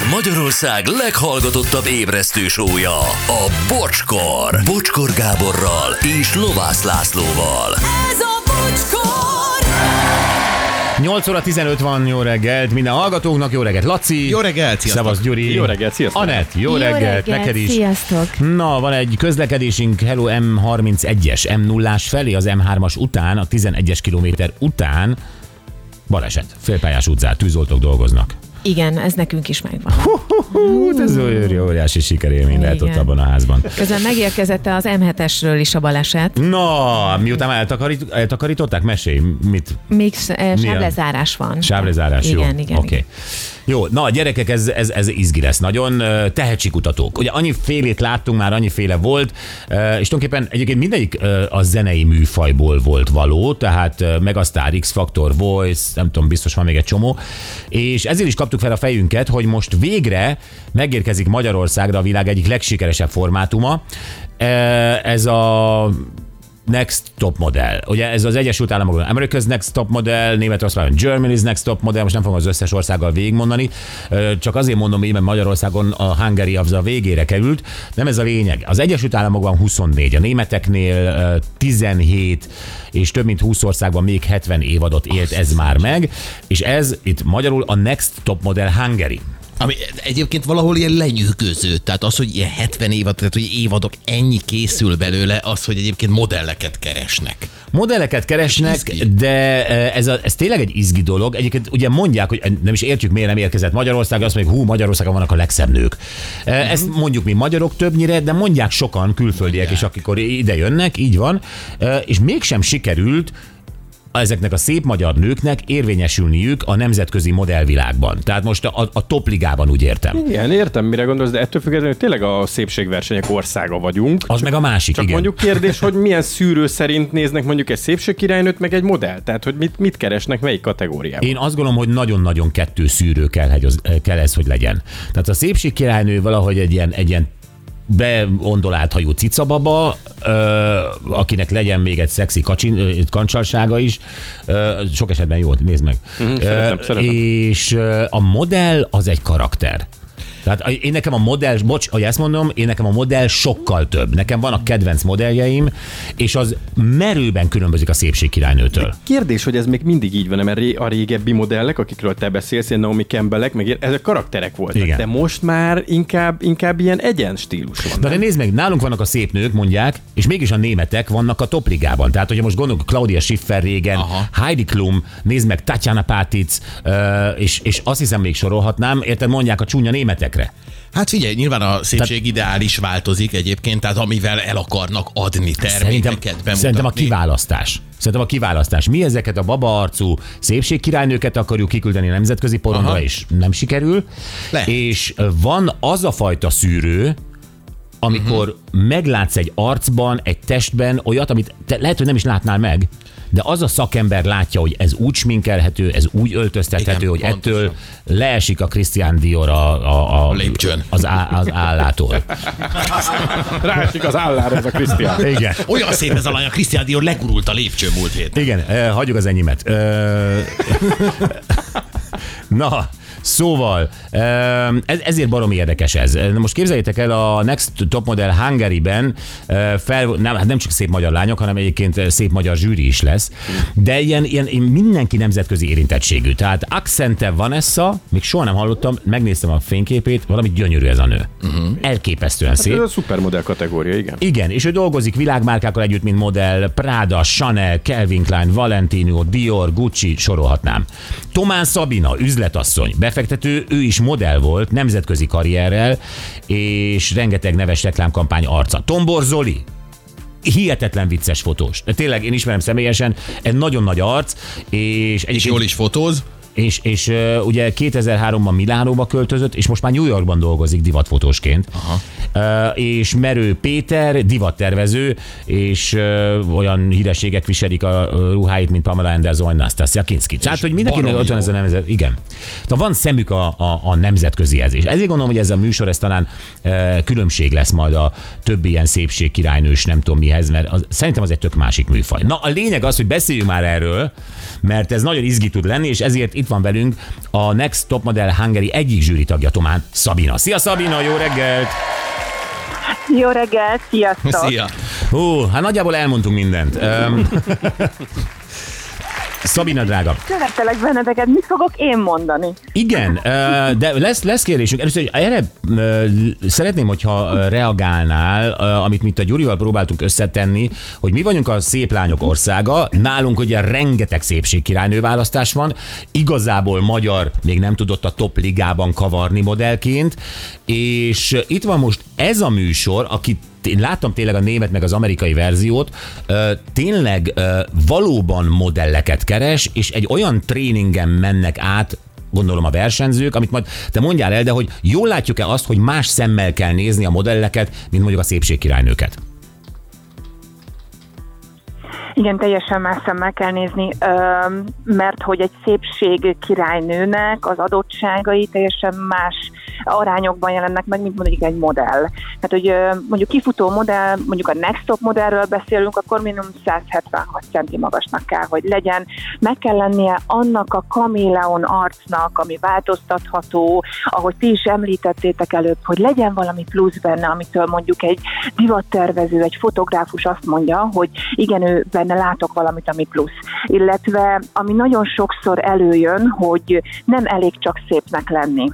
Ez Magyarország leghallgatottabb ébresztő sója, a Bocskor. Bocskor Gáborral és Lovász Lászlóval. Ez a bocskor! 8 óra 15 van, jó reggelt minden hallgatóknak, jó reggelt Laci. Jó reggelt, sziasztok. Szevasz Gyuri. Jó reggelt, sziasztok. Anett, jó, reggelt, neked is. Sziasztok! Na, van egy közlekedésünk Hello M31-es, M0-ás felé, az M3-as után, a 11-es kilométer után baleset. Félpályás utcán, tűzoltók dolgoznak. Igen, ez nekünk is megvan. Hú, ez olyan óriási sikerélmény lehet ott Igen. abban a házban. Közben megérkezett az M7-esről is a baleset. Na, miután eltakarít, eltakarították, mesélj, mit? Még eh, sávlezárás van. Sávlezárás, jó. Igen, igen. Oké. igen. Jó, na a gyerekek, ez, ez, ez izgi lesz nagyon. Tehetségkutatók. Ugye annyi félét láttunk már, annyi féle volt, és tulajdonképpen egyébként mindegyik a zenei műfajból volt való, tehát Megastar, X-Factor, Voice, nem tudom, biztos van még egy csomó, és ezért is kaptuk fel a fejünket, hogy most végre megérkezik Magyarországra a világ egyik legsikeresebb formátuma. Ez a Next Top Model. Ugye ez az Egyesült Államokban America's Next Top Model, Németországban Germany's Next Top Model, most nem fogom az összes országgal végigmondani, csak azért mondom így, mert Magyarországon a Hungary az a végére került. Nem ez a lényeg. Az Egyesült Államokban 24, a németeknél ö, 17, és több mint 20 országban még 70 évadot élt ez már meg, és ez itt magyarul a Next Top Model Hungary. Ami egyébként valahol ilyen lenyűgöző. Tehát az, hogy ilyen 70 évad, tehát hogy évadok ennyi készül belőle, az, hogy egyébként modelleket keresnek. Modelleket keresnek, Izgi. de eh, ez, a, ez tényleg egy izgi dolog. Egyébként ugye mondják, hogy nem is értjük, miért nem érkezett Magyarország, azt mondjuk, hú, Magyarországon vannak a legszebb nők. Uh-huh. Ezt mondjuk mi magyarok többnyire, de mondják sokan külföldiek is, akik ide jönnek, így van, Eh, és mégsem sikerült ezeknek a szép magyar nőknek érvényesülniük a nemzetközi modellvilágban. Tehát most a, a topligában úgy értem. Igen, értem, mire gondolsz, de ettől függetlenül tényleg a szépségversenyek országa vagyunk. Az meg a másik, Csak igen. mondjuk kérdés, hogy milyen szűrő szerint néznek mondjuk egy szépségkirálynőt, meg egy modell. Tehát, hogy mit, mit keresnek, melyik kategóriában. Én azt gondolom, hogy nagyon-nagyon kettő szűrő kell, hogy az- kell ez, hogy legyen. Tehát a szépség királynő valahogy egy ilyen, egy ilyen beondolált hajú cicababa, akinek legyen még egy szexi kacsin, kancsalsága is. Sok esetben jó, nézd meg. Mhm, szeretem, szeretem. És a modell az egy karakter. Tehát én nekem a modell, bocs, hogy ezt mondom, én nekem a modell sokkal több. Nekem van a kedvenc modelljeim, és az merőben különbözik a szépség királynőtől. Kérdés, hogy ez még mindig így van, mert a régebbi modellek, akikről te beszélsz, ilyen Naomi Campbellek, meg ilyen- ezek karakterek voltak. Igen. De most már inkább, inkább ilyen egyen stílus van. Na de nem? nézd meg, nálunk vannak a szép nők, mondják, és mégis a németek vannak a topligában. Tehát, hogyha most gondolunk Claudia Schiffer régen, Aha. Heidi Klum, nézd meg Tatjana Pátic, és, és azt hiszem még sorolhatnám, érted, mondják a csúnya németekre. Hát figyelj, nyilván a szépség ideál is változik egyébként, tehát amivel el akarnak adni Szerintem, termékeket bemutatni. szerintem a kiválasztás. Szerintem a kiválasztás. Mi ezeket a babaarcú szépségkirálynőket akarjuk kiküldeni a nemzetközi porondra, Aha. és nem sikerül. Lehet. És van az a fajta szűrő, amikor uh-huh. meglátsz egy arcban, egy testben olyat, amit te lehet, hogy nem is látnál meg, de az a szakember látja, hogy ez úgy sminkelhető, ez úgy öltöztethető, Igen, hogy pontosan. ettől leesik a Christian Dior a, a, a, A lépcsőn. Az, á, az állától. Rásik az állára ez a Krisztián. Igen. Olyan szép ez a lány, a Christian Dior legurult a lépcsőn múlt héten. Igen, eh, hagyjuk az enyémet. Eh, Na, szóval, ez, ezért baromi érdekes ez. Most képzeljétek el, a Next Top Model Hungary-ben fel, nem, hát nem csak szép magyar lányok, hanem egyébként szép magyar zsűri is lesz, de ilyen, ilyen, mindenki nemzetközi érintettségű. Tehát Accente Vanessa, még soha nem hallottam, megnéztem a fényképét, valami gyönyörű ez a nő. Uh-huh. Elképesztően szép. Ez a szupermodell kategória, igen. Igen, és ő dolgozik világmárkákkal együtt, mint modell, Prada, Chanel, Calvin Klein, Valentino, Dior, Gucci, sorolhatnám. Tomán Szabina, üzletasszony, befektető, ő is modell volt, nemzetközi karrierrel, és rengeteg neves reklámkampány arca. Tombor Zoli, hihetetlen vicces fotós. Tényleg én ismerem személyesen, egy nagyon nagy arc, és És egyébként jól is fotóz. És, és uh, ugye 2003-ban Milánóba költözött, és most már New Yorkban dolgozik divatfotósként. Aha. Uh, és Merő Péter, divattervező, és uh, olyan hírességek viselik a uh, ruháit, mint Pamela Anderson, Nastasia Kinski. Tehát, hogy mindenkinek ott van ez a nemzet, igen. Tehát van szemük a, a, a nemzetközihez. És ezért gondolom, hogy ez a műsor, ez talán uh, különbség lesz majd a többi ilyen szépség királynős, nem tudom mihez, mert az, szerintem az egy tök másik műfaj. Na, a lényeg az, hogy beszéljünk már erről, mert ez nagyon izgi tud lenni, és ezért itt van velünk a Next Top Model Hungary egyik zsűri tagja, Tomán Szabina. Szia Szabina, jó reggelt! Jó reggelt, sziasztok! Szia! Hú, hát nagyjából elmondtunk mindent. Szabina drága, Szerettelek benneteket, mit fogok én mondani? igen, de lesz, lesz kérdésünk. Először hogy erre szeretném, hogyha reagálnál, amit mi itt a Gyurival próbáltunk összetenni, hogy mi vagyunk a szép lányok országa, nálunk ugye rengeteg szépségkirálynő választás van, igazából magyar még nem tudott a top ligában kavarni modellként, és itt van most ez a műsor, akit én láttam tényleg a német meg az amerikai verziót, tényleg valóban modelleket keres, és egy olyan tréningen mennek át, gondolom a versenyzők, amit majd te mondjál el, de hogy jól látjuk-e azt, hogy más szemmel kell nézni a modelleket, mint mondjuk a szépségkirálynőket? Igen, teljesen más szemmel kell nézni, mert hogy egy szépség királynőnek az adottságai teljesen más arányokban jelennek meg, mint mondjuk egy modell. Tehát, hogy mondjuk kifutó modell, mondjuk a Next Top modellről beszélünk, akkor minimum 176 cm magasnak kell, hogy legyen. Meg kell lennie annak a kaméleon arcnak, ami változtatható, ahogy ti is említettétek előbb, hogy legyen valami plusz benne, amitől mondjuk egy divattervező, egy fotográfus azt mondja, hogy igen, ő benne látok valamit, ami plusz. Illetve, ami nagyon sokszor előjön, hogy nem elég csak szépnek lenni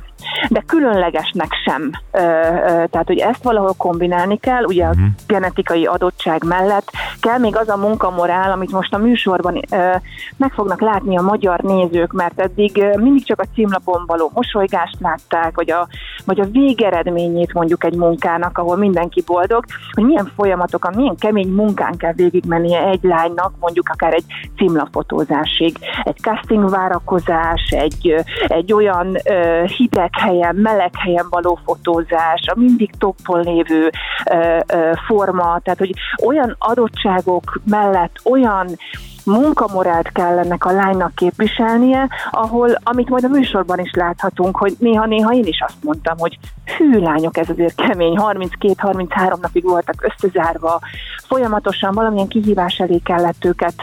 de különlegesnek sem. Ö, ö, tehát, hogy ezt valahol kombinálni kell, ugye a genetikai adottság mellett kell még az a munkamorál, amit most a műsorban ö, meg fognak látni a magyar nézők, mert eddig mindig csak a címlapon való mosolygást látták, vagy a, vagy a végeredményét mondjuk egy munkának, ahol mindenki boldog, hogy milyen folyamatokon, milyen kemény munkán kell végigmennie egy lánynak, mondjuk akár egy címlapfotózásig, egy casting várakozás, egy, egy olyan ö, hideg helyen, meleg helyen való fotózás, a mindig toppon lévő ö, ö, forma, tehát hogy olyan adottságok mellett olyan munkamorált kell ennek a lánynak képviselnie, ahol, amit majd a műsorban is láthatunk, hogy néha-néha én is azt mondtam, hogy hű lányok, ez azért kemény, 32-33 napig voltak összezárva, folyamatosan valamilyen kihívás elé kellett őket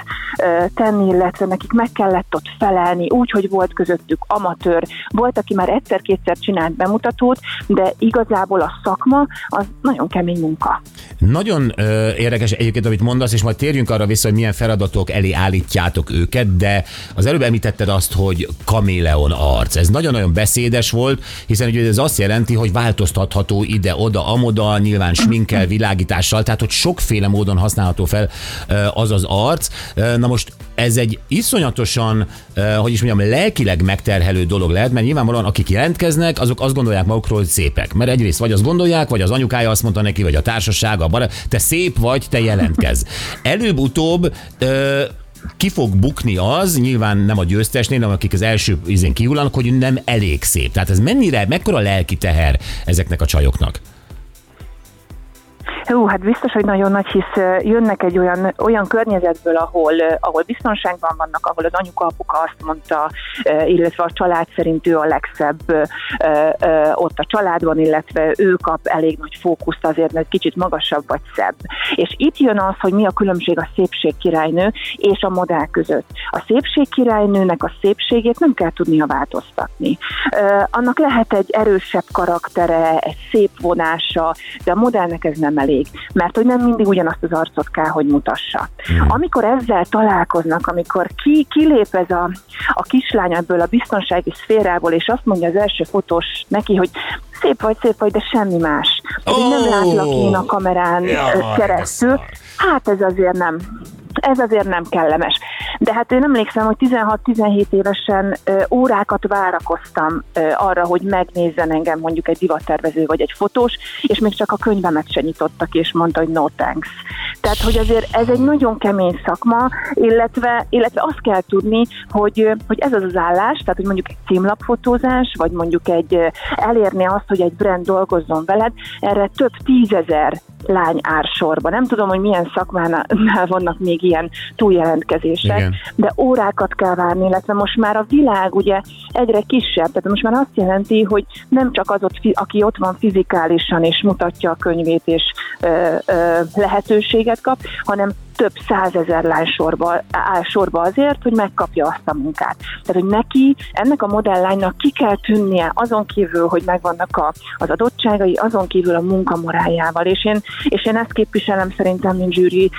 tenni, illetve nekik meg kellett ott felelni, úgy, hogy volt közöttük amatőr, volt, aki már egyszer-kétszer csinált bemutatót, de igazából a szakma az nagyon kemény munka. Nagyon ö, érdekes egyébként, amit mondasz, és majd térjünk arra vissza, hogy milyen feladatok elé állítjátok őket, de az előbb említetted azt, hogy kaméleon arc. Ez nagyon-nagyon beszédes volt, hiszen ugye ez azt jelenti, hogy változtatható ide-oda, amoda, nyilván sminkel, világítással, tehát hogy sokféle módon használható fel az az arc. Na most ez egy iszonyatosan, hogy is mondjam, lelkileg megterhelő dolog lehet, mert nyilvánvalóan akik jelentkeznek, azok azt gondolják magukról, hogy szépek. Mert egyrészt vagy azt gondolják, vagy az anyukája azt mondta neki, vagy a társasága, a barát, te szép vagy, te jelentkez. Előbb-utóbb ki fog bukni az, nyilván nem a győztesnél, hanem akik az első izén kihullanak, hogy nem elég szép. Tehát ez mennyire, mekkora lelki teher ezeknek a csajoknak? Hú, hát biztos, hogy nagyon nagy, hisz jönnek egy olyan, olyan környezetből, ahol, ahol biztonságban vannak, ahol az anyuka, apuka azt mondta, illetve a család szerint ő a legszebb ott a családban, illetve ő kap elég nagy fókuszt azért, mert kicsit magasabb vagy szebb. És itt jön az, hogy mi a különbség a szépségkirálynő és a modell között. A szépségkirálynőnek a szépségét nem kell tudnia változtatni. Annak lehet egy erősebb karaktere, egy szép vonása, de a modellnek ez nem elég, mert hogy nem mindig ugyanazt az arcot kell, hogy mutassa. Amikor ezzel találkoznak, amikor ki, kilép ez a, a kislány ebből a biztonsági szférából, és azt mondja az első fotós neki, hogy szép vagy, szép vagy, de semmi más. Ó! nem látlak én a kamerán de keresztül. Hát ez azért nem. Ez azért nem kellemes. De hát én emlékszem, hogy 16-17 évesen órákat várakoztam arra, hogy megnézzen engem mondjuk egy divattervező vagy egy fotós, és még csak a könyvemet se nyitotta és mondta, hogy no thanks. Tehát, hogy azért ez egy nagyon kemény szakma, illetve, illetve azt kell tudni, hogy, hogy ez az az állás, tehát, hogy mondjuk egy címlapfotózás, vagy mondjuk egy elérni azt, hogy egy brand dolgozzon veled, erre több tízezer lány ár sorba. Nem tudom, hogy milyen szakmánál vannak még ilyen túljelentkezések, Igen. de órákat kell várni, illetve most már a világ ugye egyre kisebb, tehát most már azt jelenti, hogy nem csak az ott, aki ott van fizikálisan és mutatja a könyvét és ö, ö, lehetőséget kap, hanem több százezer lány sorba, áll sorba azért, hogy megkapja azt a munkát. Tehát, hogy neki, ennek a modellánynak ki kell tűnnie azon kívül, hogy megvannak a, az adottságai, azon kívül a munkamorájával. És én, és én ezt képviselem szerintem, mint zsűri,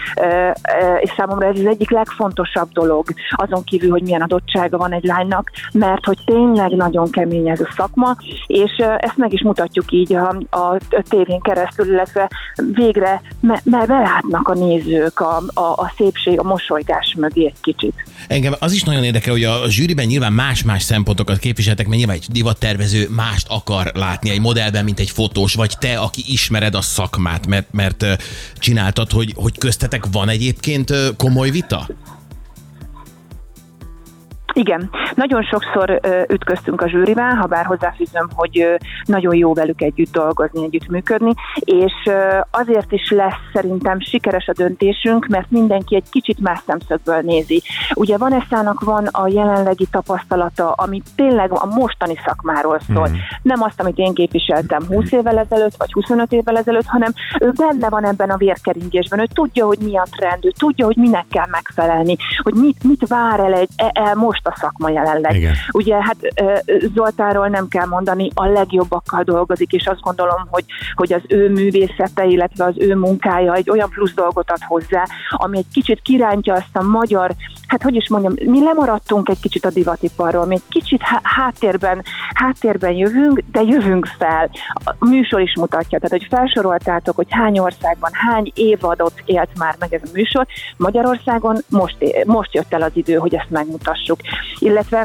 és számomra ez az egyik legfontosabb dolog, azon kívül, hogy milyen adottsága van egy lánynak, mert hogy tényleg nagyon kemény ez a szakma, és ezt meg is mutatjuk így a, a tévén keresztül, illetve végre me, me, belátnak a nézők a, a, a szépség, a mosolygás mögé egy kicsit. Engem az is nagyon érdekel, hogy a zsűriben nyilván más-más szempontokat képviseltek, mert nyilván egy divattervező mást akar látni egy modellben, mint egy fotós, vagy te, aki ismered a szakmát, mert, mert csináltad, hogy, hogy köztetek van egyébként komoly vita? Igen, nagyon sokszor ütköztünk a zsűrivel, ha bár hozzáfűzöm, hogy nagyon jó velük együtt dolgozni, együtt működni, és azért is lesz szerintem sikeres a döntésünk, mert mindenki egy kicsit más szemszögből nézi. Ugye Vanessának van a jelenlegi tapasztalata, ami tényleg a mostani szakmáról szól. Mm. Nem azt, amit én képviseltem 20 évvel ezelőtt, vagy 25 évvel ezelőtt, hanem ő benne van ebben a vérkeringésben, ő tudja, hogy mi a trend, ő tudja, hogy minek kell megfelelni, hogy mit, mit vár el, egy, el most a szakma jelenleg. Igen. Ugye hát Zoltánról nem kell mondani, a legjobbakkal dolgozik, és azt gondolom, hogy, hogy az ő művészete, illetve az ő munkája egy olyan plusz dolgot ad hozzá, ami egy kicsit kirántja azt a magyar, hát hogy is mondjam, mi lemaradtunk egy kicsit a divatiparról, mi egy kicsit há- háttérben, háttérben jövünk, de jövünk fel. A műsor is mutatja, tehát hogy felsoroltátok, hogy hány országban, hány évadot élt már meg ez a műsor, Magyarországon most, most jött el az idő, hogy ezt megmutassuk. Illetve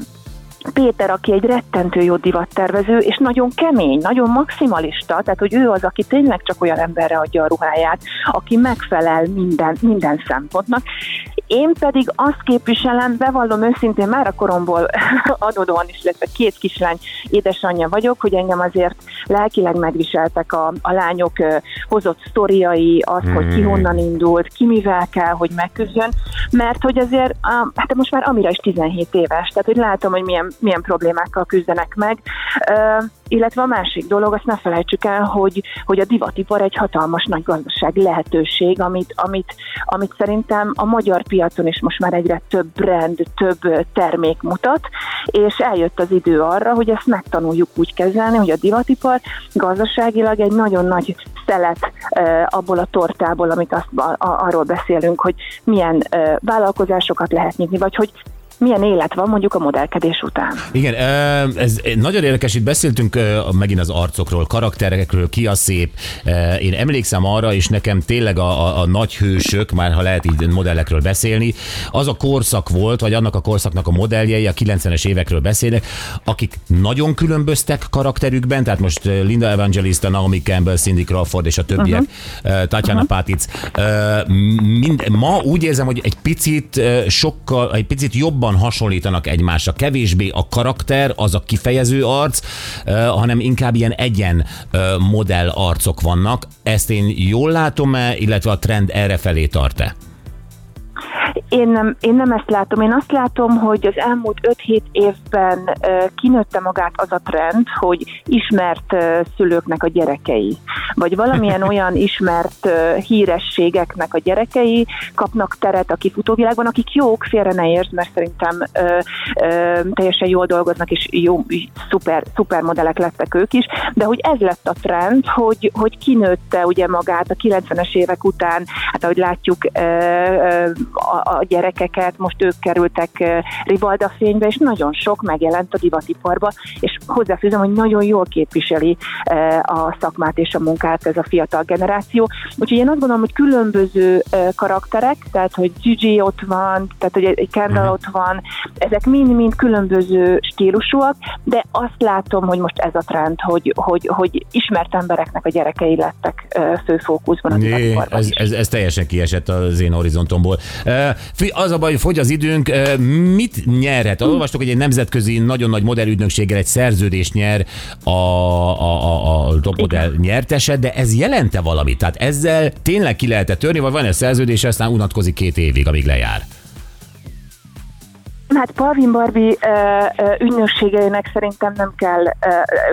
Péter, aki egy rettentő jó divattervező, és nagyon kemény, nagyon maximalista, tehát hogy ő az, aki tényleg csak olyan emberre adja a ruháját, aki megfelel minden, minden szempontnak. Én pedig azt képviselem, bevallom őszintén, már a koromból adódóan is, illetve két kislány édesanyja vagyok, hogy engem azért lelkileg megviseltek a, a lányok hozott sztoriai, az, hogy ki honnan indult, ki mivel kell, hogy megküzdjön, mert hogy azért, á, hát most már Amira is 17 éves, tehát hogy látom, hogy milyen, milyen problémákkal küzdenek meg, illetve a másik dolog, azt ne felejtsük el, hogy, hogy a divatipar egy hatalmas nagy gazdaság lehetőség, amit, amit, amit szerintem a magyar piacon is most már egyre több brand, több termék mutat, és eljött az idő arra, hogy ezt megtanuljuk úgy kezelni, hogy a divatipar gazdaságilag egy nagyon nagy szelet abból a tortából, amit azt, a, arról beszélünk, hogy milyen vállalkozásokat lehet nyitni, vagy hogy milyen élet van mondjuk a modellkedés után. Igen, ez nagyon érdekes, itt beszéltünk megint az arcokról, karakterekről, ki a szép. Én emlékszem arra, és nekem tényleg a, a, a nagy hősök, már ha lehet így modellekről beszélni, az a korszak volt, vagy annak a korszaknak a modelljei, a 90-es évekről beszélek, akik nagyon különböztek karakterükben, tehát most Linda Evangelista, Naomi Campbell, Cindy Crawford és a többiek, uh-huh. Tatjana uh-huh. Patic. Ö, Mind, ma úgy érzem, hogy egy picit sokkal, egy picit jobban hasonlítanak egymásra, kevésbé a karakter, az a kifejező arc, hanem inkább ilyen egyen modell arcok vannak. Ezt én jól látom-e, illetve a trend erre felé tart-e? Én nem, én nem ezt látom. Én azt látom, hogy az elmúlt 5-7 évben kinőtte magát az a trend, hogy ismert szülőknek a gyerekei, vagy valamilyen olyan ismert hírességeknek a gyerekei kapnak teret a kifutóvilágban, akik jók, félre ne értsd, mert szerintem teljesen jól dolgoznak, és jó, szuper, szuper modellek lettek ők is, de hogy ez lett a trend, hogy, hogy kinőtte ugye magát a 90-es évek után, hát ahogy látjuk, uh, a, a gyerekeket, most ők kerültek rivalda fénybe, és nagyon sok megjelent a divatiparba, és hozzáfűzöm, hogy nagyon jól képviseli a szakmát és a munkát ez a fiatal generáció. Úgyhogy én azt gondolom, hogy különböző karakterek, tehát hogy Gigi ott van, tehát hogy egy Kendall ott van, ezek mind-mind különböző stílusúak, de azt látom, hogy most ez a trend, hogy, hogy, hogy ismert embereknek a gyerekei lettek uh, főfókuszban a Né, divatiparban ez, ez, ez teljesen kiesett az én horizontomból. Az a baj, hogy fogy az időnk, mit nyerhet? Olvastok, hogy egy nemzetközi nagyon nagy modellügynökséggel egy szerződést nyer a, a, a, a top modell nyertese, de ez jelente valamit? Tehát ezzel tényleg ki lehet törni, vagy van egy szerződés, aztán unatkozik két évig, amíg lejár? Hát Palvin Barbie ügynökségeinek szerintem nem kell,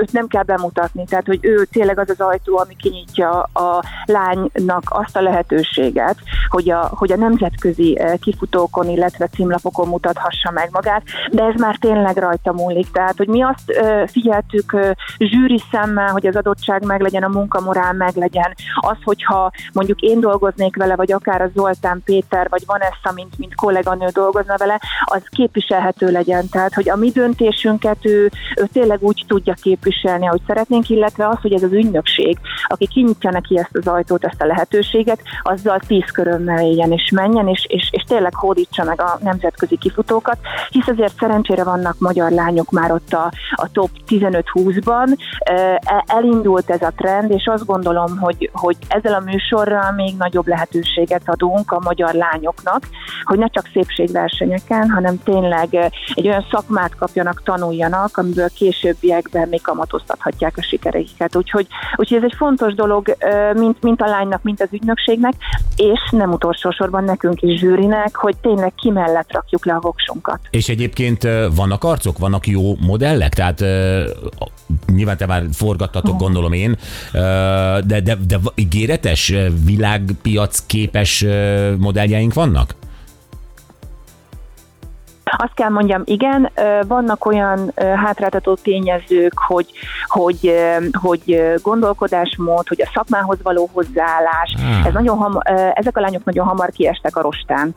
őt nem kell bemutatni, tehát hogy ő tényleg az az ajtó, ami kinyitja a lánynak azt a lehetőséget, hogy a, hogy a nemzetközi kifutókon, illetve címlapokon mutathassa meg magát, de ez már tényleg rajta múlik. Tehát, hogy mi azt figyeltük zsűri szemmel, hogy az adottság meglegyen, a munkamorál meglegyen, az, hogyha mondjuk én dolgoznék vele, vagy akár a Zoltán Péter, vagy Vanessa, mint, mint kolléganő dolgozna vele, az képviselhető legyen. Tehát, hogy a mi döntésünket ő, ő tényleg úgy tudja képviselni, ahogy szeretnénk, illetve az, hogy ez az ügynökség, aki kinyitja neki ezt az ajtót, ezt a lehetőséget, azzal tíz körömmel éljen és menjen, és, és, és tényleg hódítsa meg a nemzetközi kifutókat, hisz azért szerencsére vannak magyar lányok már ott a, a top 15-20-ban. E- Elindult ez a trend, és azt gondolom, hogy, hogy ezzel a műsorral még nagyobb lehetőséget adunk a magyar lányoknak, hogy ne csak szépségversenyeken, hanem tényleg eh, egy olyan szakmát kapjanak, tanuljanak, amiből későbbiekben még kamatoztathatják a sikereiket. Úgyhogy, úgyhogy ez egy fontos dolog, mint, mint a lánynak, mint az ügynökségnek, és nem utolsó sorban nekünk is zsűrinek, hogy tényleg ki mellett rakjuk le a voksunkat. És egyébként vannak arcok, vannak jó modellek? Tehát nyilván te már forgattatok, gondolom én, de, de, de ígéretes, világpiac képes modelljeink vannak? Azt kell mondjam, igen, vannak olyan hátráltató tényezők, hogy, hogy, hogy gondolkodásmód, hogy a szakmához való hozzáállás, Ah. ez nagyon ham, ezek a lányok nagyon hamar kiestek a rostán,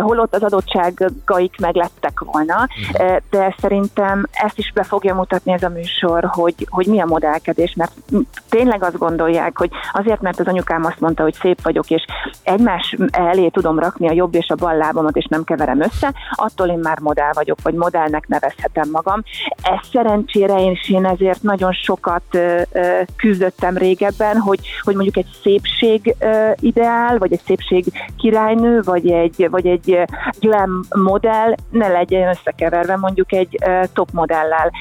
holott az adottságaik meglettek volna, Ö, de szerintem ezt is be fogja mutatni ez a műsor, hogy, hogy mi a modellkedés, mert tényleg azt gondolják, hogy azért, mert az anyukám azt mondta, hogy szép vagyok, és egymás elé tudom rakni a jobb és a bal lábamat, és nem keverem össze, attól én már modell vagyok, vagy modellnek nevezhetem magam. Ez szerencsére én is én ezért nagyon sokat küzdöttem régebben, hogy, hogy mondjuk egy szépség ideál, vagy egy szépség királynő, vagy egy, vagy egy glam modell ne legyen összekeverve mondjuk egy top modellel.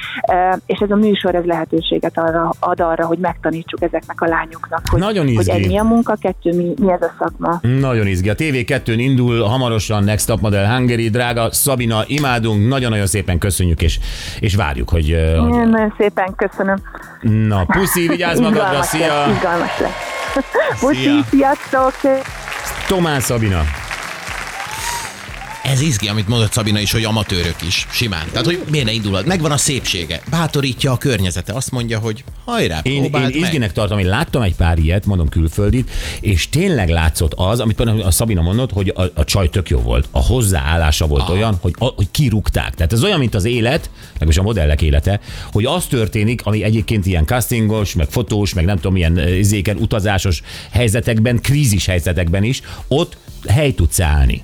És ez a műsor ez lehetőséget arra, ad arra, hogy megtanítsuk ezeknek a lányoknak, hogy, Nagyon hogy egy mi a munka, kettő mi, mi ez a szakma. Nagyon izgi. A TV2-n indul hamarosan Next Top Model Hungary. Drága Szabina, imádunk, nagyon-nagyon szépen köszönjük, és, és várjuk, hogy... Én nagyon szépen köszönöm. na, puszi, vigyázz magadra, szia! lesz, izgalmas lesz. Puszi, sziasztok! Tomán Szabina. Ez izgi, amit mondott Szabina is, hogy amatőrök is, simán. Tehát, hogy miért ne indulhat? Megvan a szépsége. Bátorítja a környezete. Azt mondja, hogy hajrá, Én, én meg. izginek tartom, én láttam egy pár ilyet, mondom külföldit, és tényleg látszott az, amit a Szabina mondott, hogy a, a csaj tök jó volt. A hozzáállása volt Aha. olyan, hogy, a, hogy kirúgták. Tehát ez olyan, mint az élet, meg a modellek élete, hogy az történik, ami egyébként ilyen castingos, meg fotós, meg nem tudom, milyen ö, izéken, utazásos helyzetekben, krízis helyzetekben is, ott hely tudsz állni.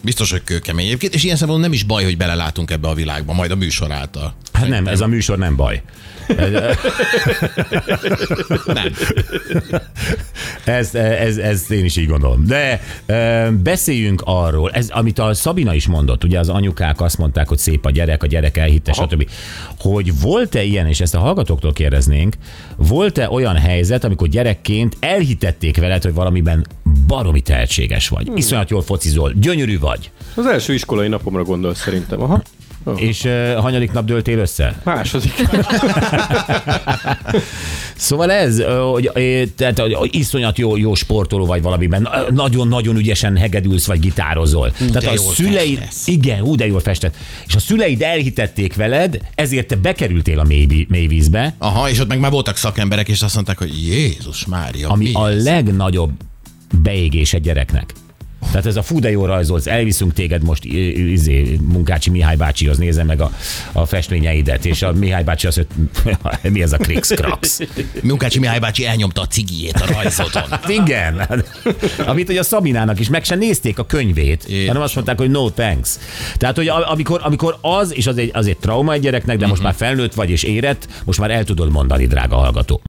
Biztos, hogy kőkemény egyébként, és ilyen szempontból nem is baj, hogy belelátunk ebbe a világba, majd a műsor által. Hát nem, ez a műsor nem baj. Nem. Ez, ez, ez én is így gondolom. De beszéljünk arról, ez, amit a Szabina is mondott, ugye az anyukák azt mondták, hogy szép a gyerek, a gyerek elhitte, stb. Hogy volt-e ilyen, és ezt a hallgatóktól kérdeznénk, volt-e olyan helyzet, amikor gyerekként elhitették veled, hogy valamiben baromi tehetséges vagy, iszonyat jól focizol, gyönyörű vagy, Az első iskolai napomra gondolsz szerintem. Aha. és uh, hanyadik nap dőltél össze? Második. Szóval ez, hogy, tehát, hogy iszonyat jó, jó sportoló vagy valamiben, nagyon-nagyon ügyesen hegedülsz vagy gitározol. tehát de a jól szüleid, festesz. igen, ú, de jól festett. És a szüleid elhitették veled, ezért te bekerültél a mély, mély vízbe, Aha, és ott meg már voltak szakemberek, és azt mondták, hogy Jézus Mária, ami mi a ez? legnagyobb beégés egy gyereknek. Tehát ez a fú, de jól rajzolsz, elviszünk téged most izé, Munkácsi Mihály bácsihoz, nézze meg a, a festményeidet, és a Mihály bácsi azt mondja, mi ez a Krix Krax? Munkácsi Mihály bácsi elnyomta a cigijét a rajzodon. Hát igen. Amit hogy a Szabinának is meg se nézték a könyvét, Jézusom. hanem azt mondták, hogy no thanks. Tehát, hogy amikor, amikor az, és az egy, az egy trauma egy gyereknek, de most már felnőtt vagy és érett, most már el tudod mondani, drága hallgató.